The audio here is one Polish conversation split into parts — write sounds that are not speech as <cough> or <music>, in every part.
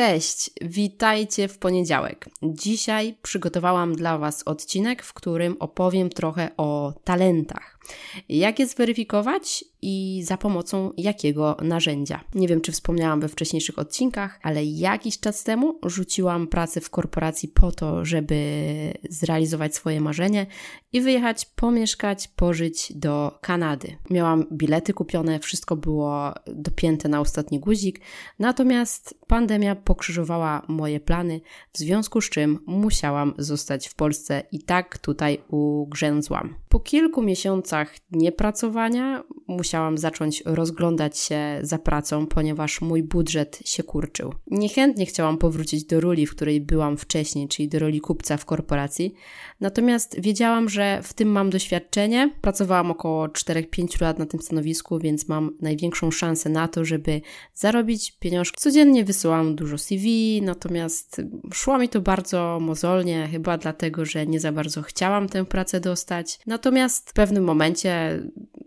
Cześć, witajcie w poniedziałek. Dzisiaj przygotowałam dla Was odcinek, w którym opowiem trochę o talentach. Jak je zweryfikować i za pomocą jakiego narzędzia? Nie wiem, czy wspomniałam we wcześniejszych odcinkach, ale jakiś czas temu rzuciłam pracę w korporacji po to, żeby zrealizować swoje marzenie i wyjechać, pomieszkać, pożyć do Kanady. Miałam bilety kupione, wszystko było dopięte na ostatni guzik, natomiast pandemia pokrzyżowała moje plany, w związku z czym musiałam zostać w Polsce i tak tutaj ugrzęzłam. Po kilku miesiącach niepracowania musiałam zacząć rozglądać się za pracą, ponieważ mój budżet się kurczył. Niechętnie chciałam powrócić do roli, w której byłam wcześniej, czyli do roli kupca w korporacji, natomiast wiedziałam, że w tym mam doświadczenie. Pracowałam około 4-5 lat na tym stanowisku, więc mam największą szansę na to, żeby zarobić pieniążki. Codziennie wysyłam dużo CV, natomiast szło mi to bardzo mozolnie, chyba dlatego, że nie za bardzo chciałam tę pracę dostać. Natomiast w pewnym momencie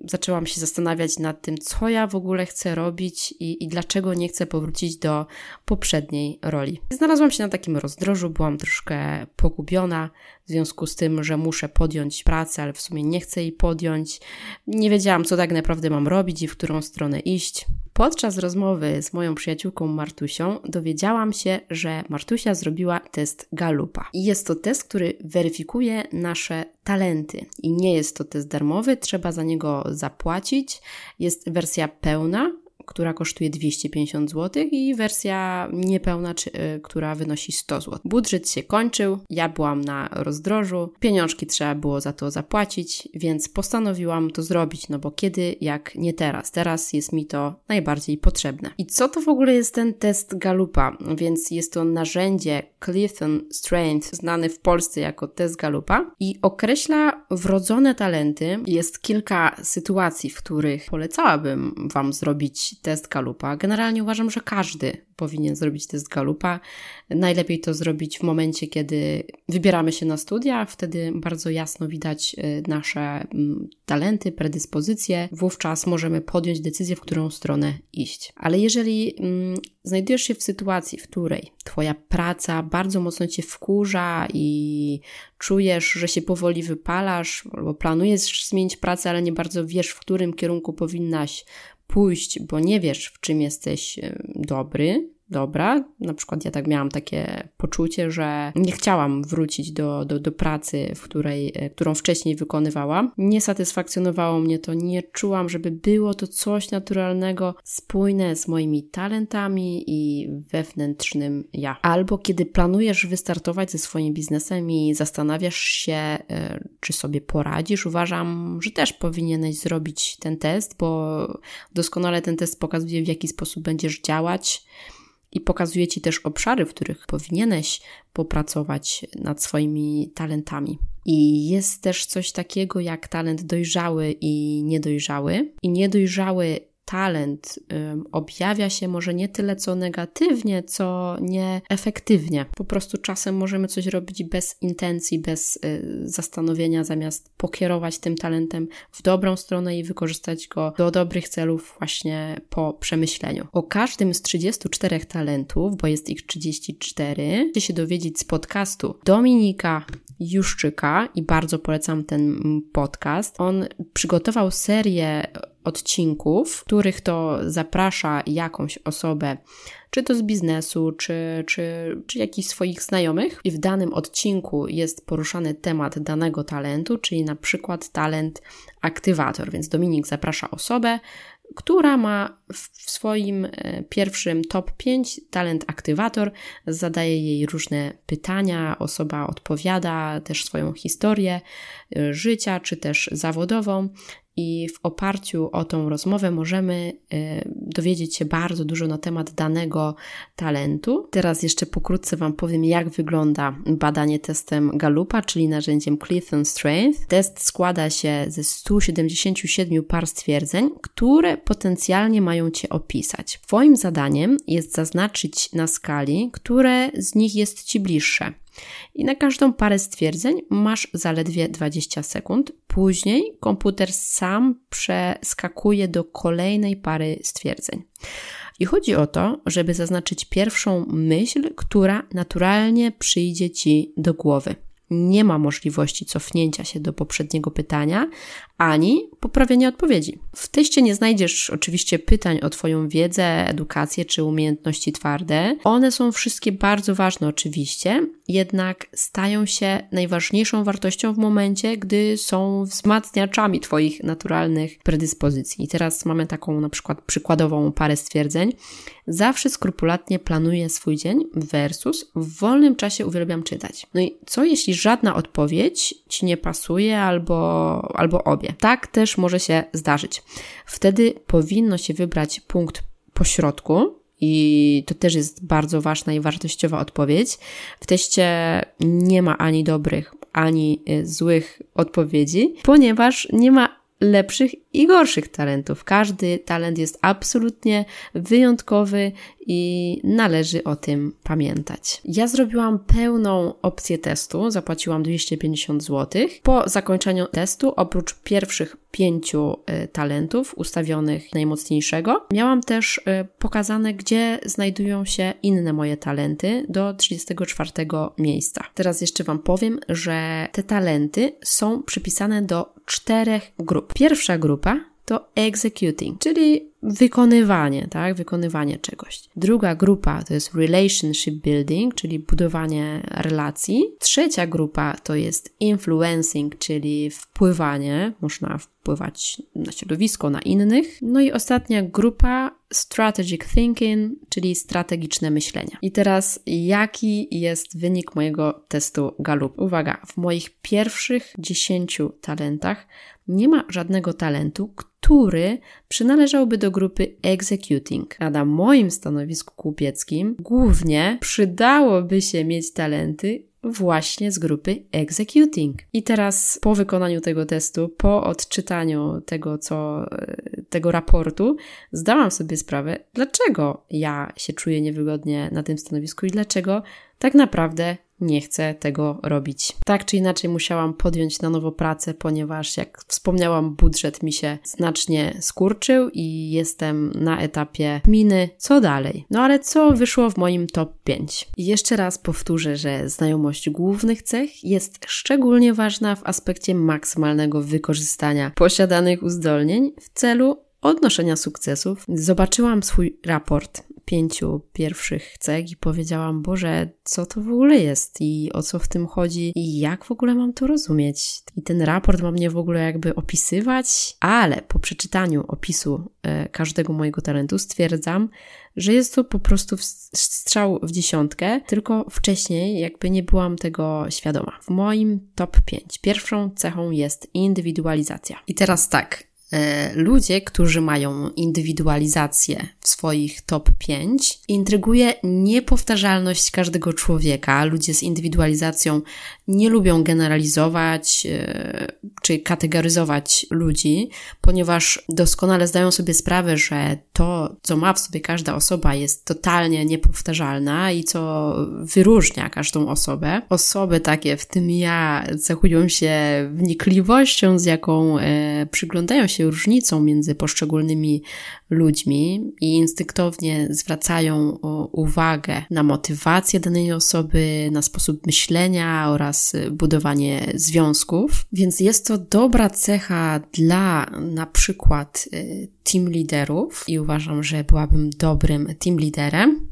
zaczęłam się zastanawiać nad tym, co ja w ogóle chcę robić i, i dlaczego nie chcę powrócić do poprzedniej roli. Znalazłam się na takim rozdrożu, byłam troszkę pogubiona w związku z tym, że muszę podjąć pracę, ale w sumie nie chcę jej podjąć. Nie wiedziałam, co tak naprawdę mam robić i w którą stronę iść. Podczas rozmowy z moją przyjaciółką Martusią dowiedziałam się, że Martusia zrobiła test Galupa. Jest to test, który weryfikuje nasze talenty. I nie jest to test darmowy, trzeba za niego zapłacić. Jest wersja pełna, która kosztuje 250 zł i wersja niepełna, czy, y, która wynosi 100 zł. Budżet się kończył, ja byłam na rozdrożu, pieniążki trzeba było za to zapłacić, więc postanowiłam to zrobić, no bo kiedy, jak nie teraz. Teraz jest mi to najbardziej potrzebne. I co to w ogóle jest ten test Galupa? Więc jest to narzędzie Clifton Strength, znany w Polsce jako test Galupa i określa wrodzone talenty. Jest kilka sytuacji, w których polecałabym Wam zrobić test Galupa. Generalnie uważam, że każdy powinien zrobić test Galupa. Najlepiej to zrobić w momencie, kiedy wybieramy się na studia, wtedy bardzo jasno widać y, nasze mm, talenty, predyspozycje. Wówczas możemy podjąć decyzję, w którą stronę iść. Ale jeżeli mm, znajdujesz się w sytuacji, w której Twoja praca bardzo mocno Cię wkurza i czujesz, że się powoli wypalasz, albo planujesz zmienić pracę, ale nie bardzo wiesz, w którym kierunku powinnaś pójść, bo nie wiesz, w czym jesteś dobry, dobra. Na przykład ja tak miałam takie poczucie, że nie chciałam wrócić do, do, do pracy, w której, e, którą wcześniej wykonywałam. Nie satysfakcjonowało mnie to, nie czułam, żeby było to coś naturalnego, spójne z moimi talentami i wewnętrznym ja. Albo kiedy planujesz wystartować ze swoim biznesem i zastanawiasz się, e, czy sobie poradzisz, uważam, że też powinieneś zrobić ten test, bo doskonale ten test pokazuje, w jaki sposób będziesz działać i pokazuje Ci też obszary, w których powinieneś popracować nad swoimi talentami. I jest też coś takiego jak talent dojrzały i niedojrzały. I niedojrzały talent objawia się może nie tyle co negatywnie, co nieefektywnie. Po prostu czasem możemy coś robić bez intencji, bez y, zastanowienia, zamiast pokierować tym talentem w dobrą stronę i wykorzystać go do dobrych celów właśnie po przemyśleniu. O każdym z 34 talentów, bo jest ich 34, chcecie się dowiedzieć z podcastu Dominika Juszczyka i bardzo polecam ten podcast. On przygotował serię odcinków, w których to zaprasza jakąś osobę, czy to z biznesu, czy, czy, czy jakichś swoich znajomych, i w danym odcinku jest poruszany temat danego talentu, czyli na przykład talent aktywator. Więc Dominik zaprasza osobę, która ma w swoim e, pierwszym top 5 talent aktywator, zadaje jej różne pytania, osoba odpowiada też swoją historię e, życia, czy też zawodową i w oparciu o tą rozmowę możemy y, dowiedzieć się bardzo dużo na temat danego talentu. Teraz jeszcze pokrótce Wam powiem, jak wygląda badanie testem Galupa, czyli narzędziem Clifton Strength. Test składa się ze 177 par stwierdzeń, które potencjalnie mają Cię opisać. Twoim zadaniem jest zaznaczyć na skali, które z nich jest Ci bliższe. I na każdą parę stwierdzeń masz zaledwie 20 sekund. Później komputer sam przeskakuje do kolejnej pary stwierdzeń. I chodzi o to, żeby zaznaczyć pierwszą myśl, która naturalnie przyjdzie ci do głowy nie ma możliwości cofnięcia się do poprzedniego pytania, ani poprawienia odpowiedzi. W teście nie znajdziesz oczywiście pytań o Twoją wiedzę, edukację czy umiejętności twarde. One są wszystkie bardzo ważne, oczywiście, jednak stają się najważniejszą wartością w momencie, gdy są wzmacniaczami Twoich naturalnych predyspozycji. I teraz mamy taką na przykład przykładową parę stwierdzeń. Zawsze skrupulatnie planuję swój dzień versus w wolnym czasie uwielbiam czytać. No i co jeśli żadna odpowiedź Ci nie pasuje albo, albo obie? Tak też może się zdarzyć. Wtedy powinno się wybrać punkt pośrodku, i to też jest bardzo ważna i wartościowa odpowiedź. W teście nie ma ani dobrych, ani y, złych odpowiedzi, ponieważ nie ma lepszych i gorszych talentów. Każdy talent jest absolutnie wyjątkowy i należy o tym pamiętać. Ja zrobiłam pełną opcję testu, zapłaciłam 250 zł. Po zakończeniu testu, oprócz pierwszych pięciu y, talentów ustawionych najmocniejszego, miałam też y, pokazane, gdzie znajdują się inne moje talenty do 34 miejsca. Teraz jeszcze Wam powiem, że te talenty są przypisane do czterech grup. Pierwsza grupa to executing, czyli wykonywanie, tak? Wykonywanie czegoś. Druga grupa to jest relationship building, czyli budowanie relacji. Trzecia grupa to jest influencing, czyli wpływanie. Można wpływać na środowisko, na innych. No i ostatnia grupa strategic thinking, czyli strategiczne myślenie. I teraz jaki jest wynik mojego testu Gallup? Uwaga, w moich pierwszych 10 talentach nie ma żadnego talentu, przynależałby do grupy executing. A na moim stanowisku kupieckim głównie przydałoby się mieć talenty właśnie z grupy executing. I teraz po wykonaniu tego testu, po odczytaniu tego, co, tego raportu, zdałam sobie sprawę, dlaczego ja się czuję niewygodnie na tym stanowisku i dlaczego tak naprawdę nie chcę tego robić. Tak czy inaczej musiałam podjąć na nowo pracę, ponieważ jak wspomniałam, budżet mi się znacznie skurczył i jestem na etapie miny, co dalej. No ale co wyszło w moim top 5? I jeszcze raz powtórzę, że znajomość głównych cech jest szczególnie ważna w aspekcie maksymalnego wykorzystania posiadanych uzdolnień w celu odnoszenia sukcesów. Zobaczyłam swój raport pięciu pierwszych cech i powiedziałam, Boże, co to w ogóle jest i o co w tym chodzi i jak w ogóle mam to rozumieć. I ten raport ma mnie w ogóle jakby opisywać, ale po przeczytaniu opisu e, każdego mojego talentu stwierdzam, że jest to po prostu strzał w dziesiątkę, tylko wcześniej jakby nie byłam tego świadoma. W moim top 5 pierwszą cechą jest indywidualizacja. I teraz tak, ludzie, którzy mają indywidualizację w swoich top 5, intryguje niepowtarzalność każdego człowieka. Ludzie z indywidualizacją nie lubią generalizować e, czy kategoryzować ludzi, ponieważ doskonale zdają sobie sprawę, że to, co ma w sobie każda osoba, jest totalnie niepowtarzalna i co wyróżnia każdą osobę. Osoby takie, w tym ja, cechują się wnikliwością, z jaką e, przyglądają się różnicą między poszczególnymi ludźmi i instynktownie zwracają uwagę na motywację danej osoby, na sposób myślenia oraz budowanie związków. Więc jest to dobra cecha dla na przykład y, team liderów i uważam, że byłabym dobrym team liderem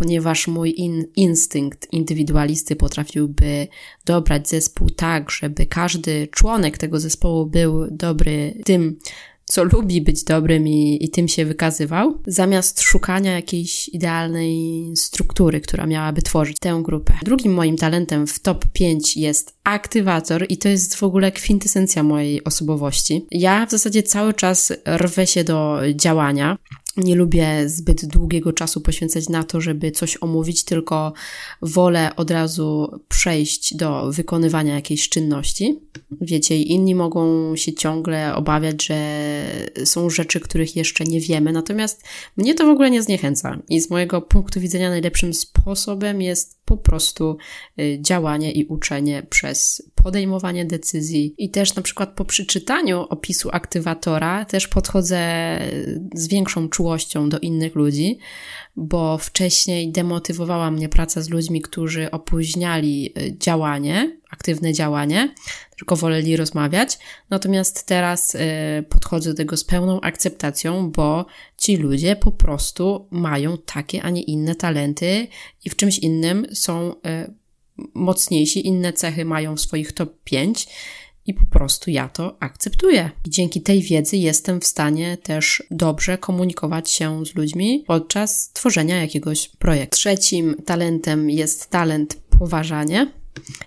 ponieważ mój in, instynkt indywidualisty potrafiłby dobrać zespół tak, żeby każdy członek tego zespołu był dobry tym, co lubi być dobrym i, i tym się wykazywał, zamiast szukania jakiejś idealnej struktury, która miałaby tworzyć tę grupę. Drugim moim talentem w top 5 jest aktywator i to jest w ogóle kwintesencja mojej osobowości. Ja w zasadzie cały czas rwę się do działania. Nie lubię zbyt długiego czasu poświęcać na to, żeby coś omówić, tylko wolę od razu przejść do wykonywania jakiejś czynności. Wiecie, inni mogą się ciągle obawiać, że są rzeczy, których jeszcze nie wiemy, natomiast mnie to w ogóle nie zniechęca. I z mojego punktu widzenia najlepszym sposobem jest po prostu y, działanie i uczenie przez podejmowanie decyzji i też na przykład po przeczytaniu opisu aktywatora też podchodzę z większą czułością do innych ludzi, bo wcześniej demotywowała mnie praca z ludźmi, którzy opóźniali y, działanie, aktywne działanie, tylko woleli rozmawiać. Natomiast teraz y, podchodzę do tego z pełną akceptacją, bo ci ludzie po prostu mają takie, a nie inne talenty i w czymś innym są y, mocniejsi, inne cechy mają w swoich top 5 i po prostu ja to akceptuję. I dzięki tej wiedzy jestem w stanie też dobrze komunikować się z ludźmi podczas tworzenia jakiegoś projektu. Trzecim talentem jest talent poważanie.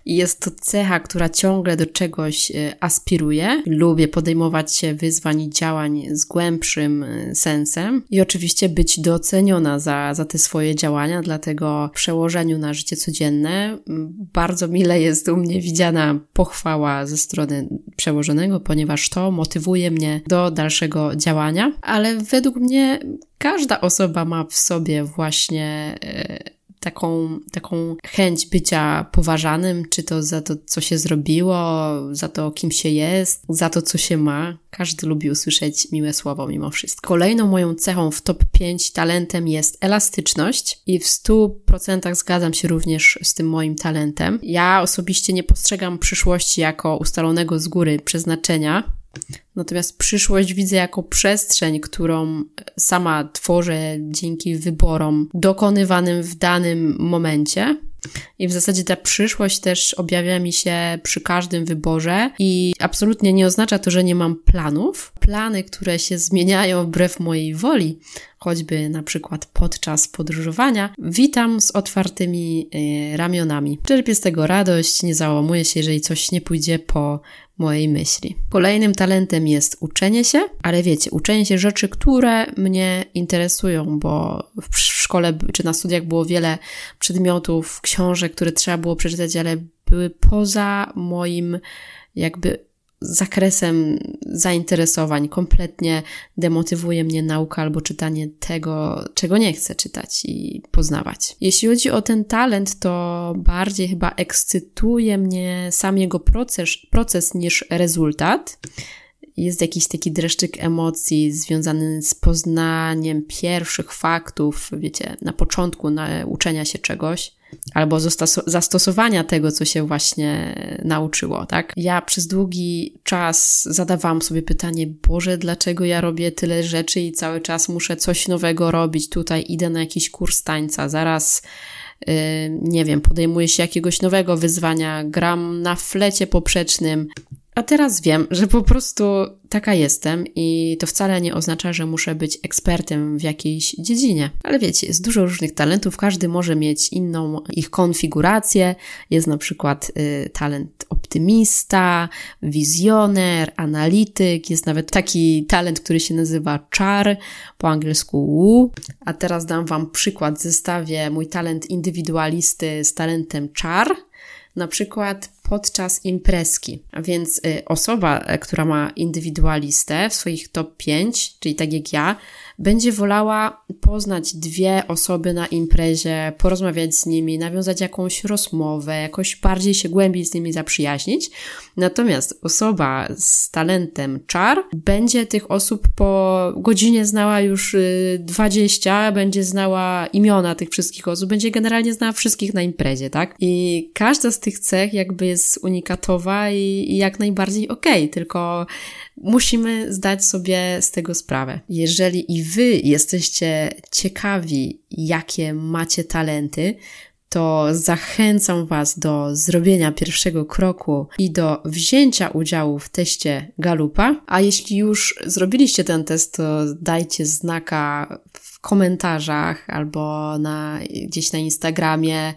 I jest to cecha, która ciągle do czegoś e, aspiruje. Lubię podejmować się wyzwań i działań z głębszym e, sensem i oczywiście być doceniona za, za te swoje działania, dlatego w przełożeniu na życie codzienne bardzo mile jest u mnie widziana pochwała ze strony przełożonego, ponieważ to motywuje mnie do dalszego działania, ale według mnie każda osoba ma w sobie właśnie e, taką, taką chęć bycia poważanym, czy to za to, co się zrobiło, za to, kim się jest, za to, co się ma. Każdy lubi usłyszeć miłe słowo mimo wszystko. Kolejną moją cechą w top 5 talentem jest elastyczność i w 100% zgadzam się również z tym moim talentem. Ja osobiście nie postrzegam przyszłości jako ustalonego z góry przeznaczenia, Natomiast przyszłość widzę jako przestrzeń, którą sama tworzę dzięki wyborom dokonywanym w danym momencie. I w zasadzie ta przyszłość też objawia mi się przy każdym wyborze i absolutnie nie oznacza to, że nie mam planów. Plany, które się zmieniają wbrew mojej woli, choćby na przykład podczas podróżowania, witam z otwartymi y, ramionami. Czerpię z tego radość, nie załamuję się, jeżeli coś nie pójdzie po mojej myśli. Kolejnym talentem jest uczenie się, ale wiecie, uczenie się rzeczy, które mnie interesują, bo w szkole czy na studiach było wiele przedmiotów, książek, które trzeba było przeczytać, ale były poza moim jakby zakresem zainteresowań. Kompletnie demotywuje mnie nauka albo czytanie tego, czego nie chcę czytać i poznawać. Jeśli chodzi o ten talent, to bardziej chyba ekscytuje mnie sam jego proces, proces niż rezultat jest jakiś taki dreszczyk emocji związany z poznaniem pierwszych faktów, wiecie, na początku na uczenia się czegoś albo zastosowania tego, co się właśnie nauczyło, tak? Ja przez długi czas zadawałam sobie pytanie, Boże, dlaczego ja robię tyle rzeczy i cały czas muszę coś nowego robić? Tutaj idę na jakiś kurs tańca, zaraz yy, nie wiem, podejmuję się jakiegoś nowego wyzwania, gram na flecie poprzecznym, a teraz wiem, że po prostu taka jestem i to wcale nie oznacza, że muszę być ekspertem w jakiejś dziedzinie. Ale wiecie, jest dużo różnych talentów, każdy może mieć inną ich konfigurację. Jest na przykład y, talent optymista, wizjoner, analityk, jest nawet taki talent, który się nazywa czar, po angielsku wu. A teraz dam Wam przykład, zestawię mój talent indywidualisty z talentem czar. Na przykład podczas imprezki. A więc y, osoba, e, która ma indywidualistę w swoich top 5, czyli tak jak ja, będzie wolała poznać dwie osoby na imprezie, porozmawiać z nimi, nawiązać jakąś rozmowę, jakoś bardziej się głębiej z nimi zaprzyjaźnić. Natomiast osoba z talentem czar będzie tych osób po godzinie znała już 20, y, będzie znała imiona tych wszystkich osób, będzie generalnie znała wszystkich na imprezie, tak? I każda z tych cech jakby jest unikatowa i, i jak najbardziej okej, okay, tylko musimy zdać sobie z tego sprawę. Jeżeli i wy jesteście ciekawi, jakie macie talenty, to zachęcam Was do zrobienia pierwszego kroku i do wzięcia udziału w teście Galupa. A jeśli już zrobiliście ten test, to dajcie znaka komentarzach albo na, gdzieś na Instagramie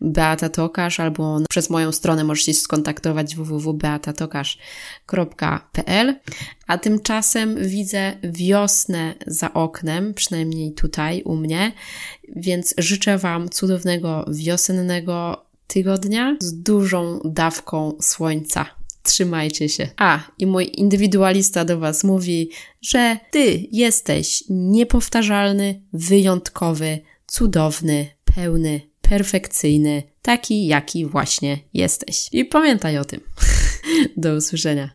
Beata Tokarz albo przez moją stronę możecie się skontaktować www.beatatokarz.pl A tymczasem widzę wiosnę za oknem, przynajmniej tutaj u mnie, więc życzę Wam cudownego wiosennego tygodnia z dużą dawką słońca. Trzymajcie się. A, i mój indywidualista do Was mówi, że Ty jesteś niepowtarzalny, wyjątkowy, cudowny, pełny perfekcyjny, taki jaki właśnie jesteś. I pamiętaj o tym. <laughs> Do usłyszenia.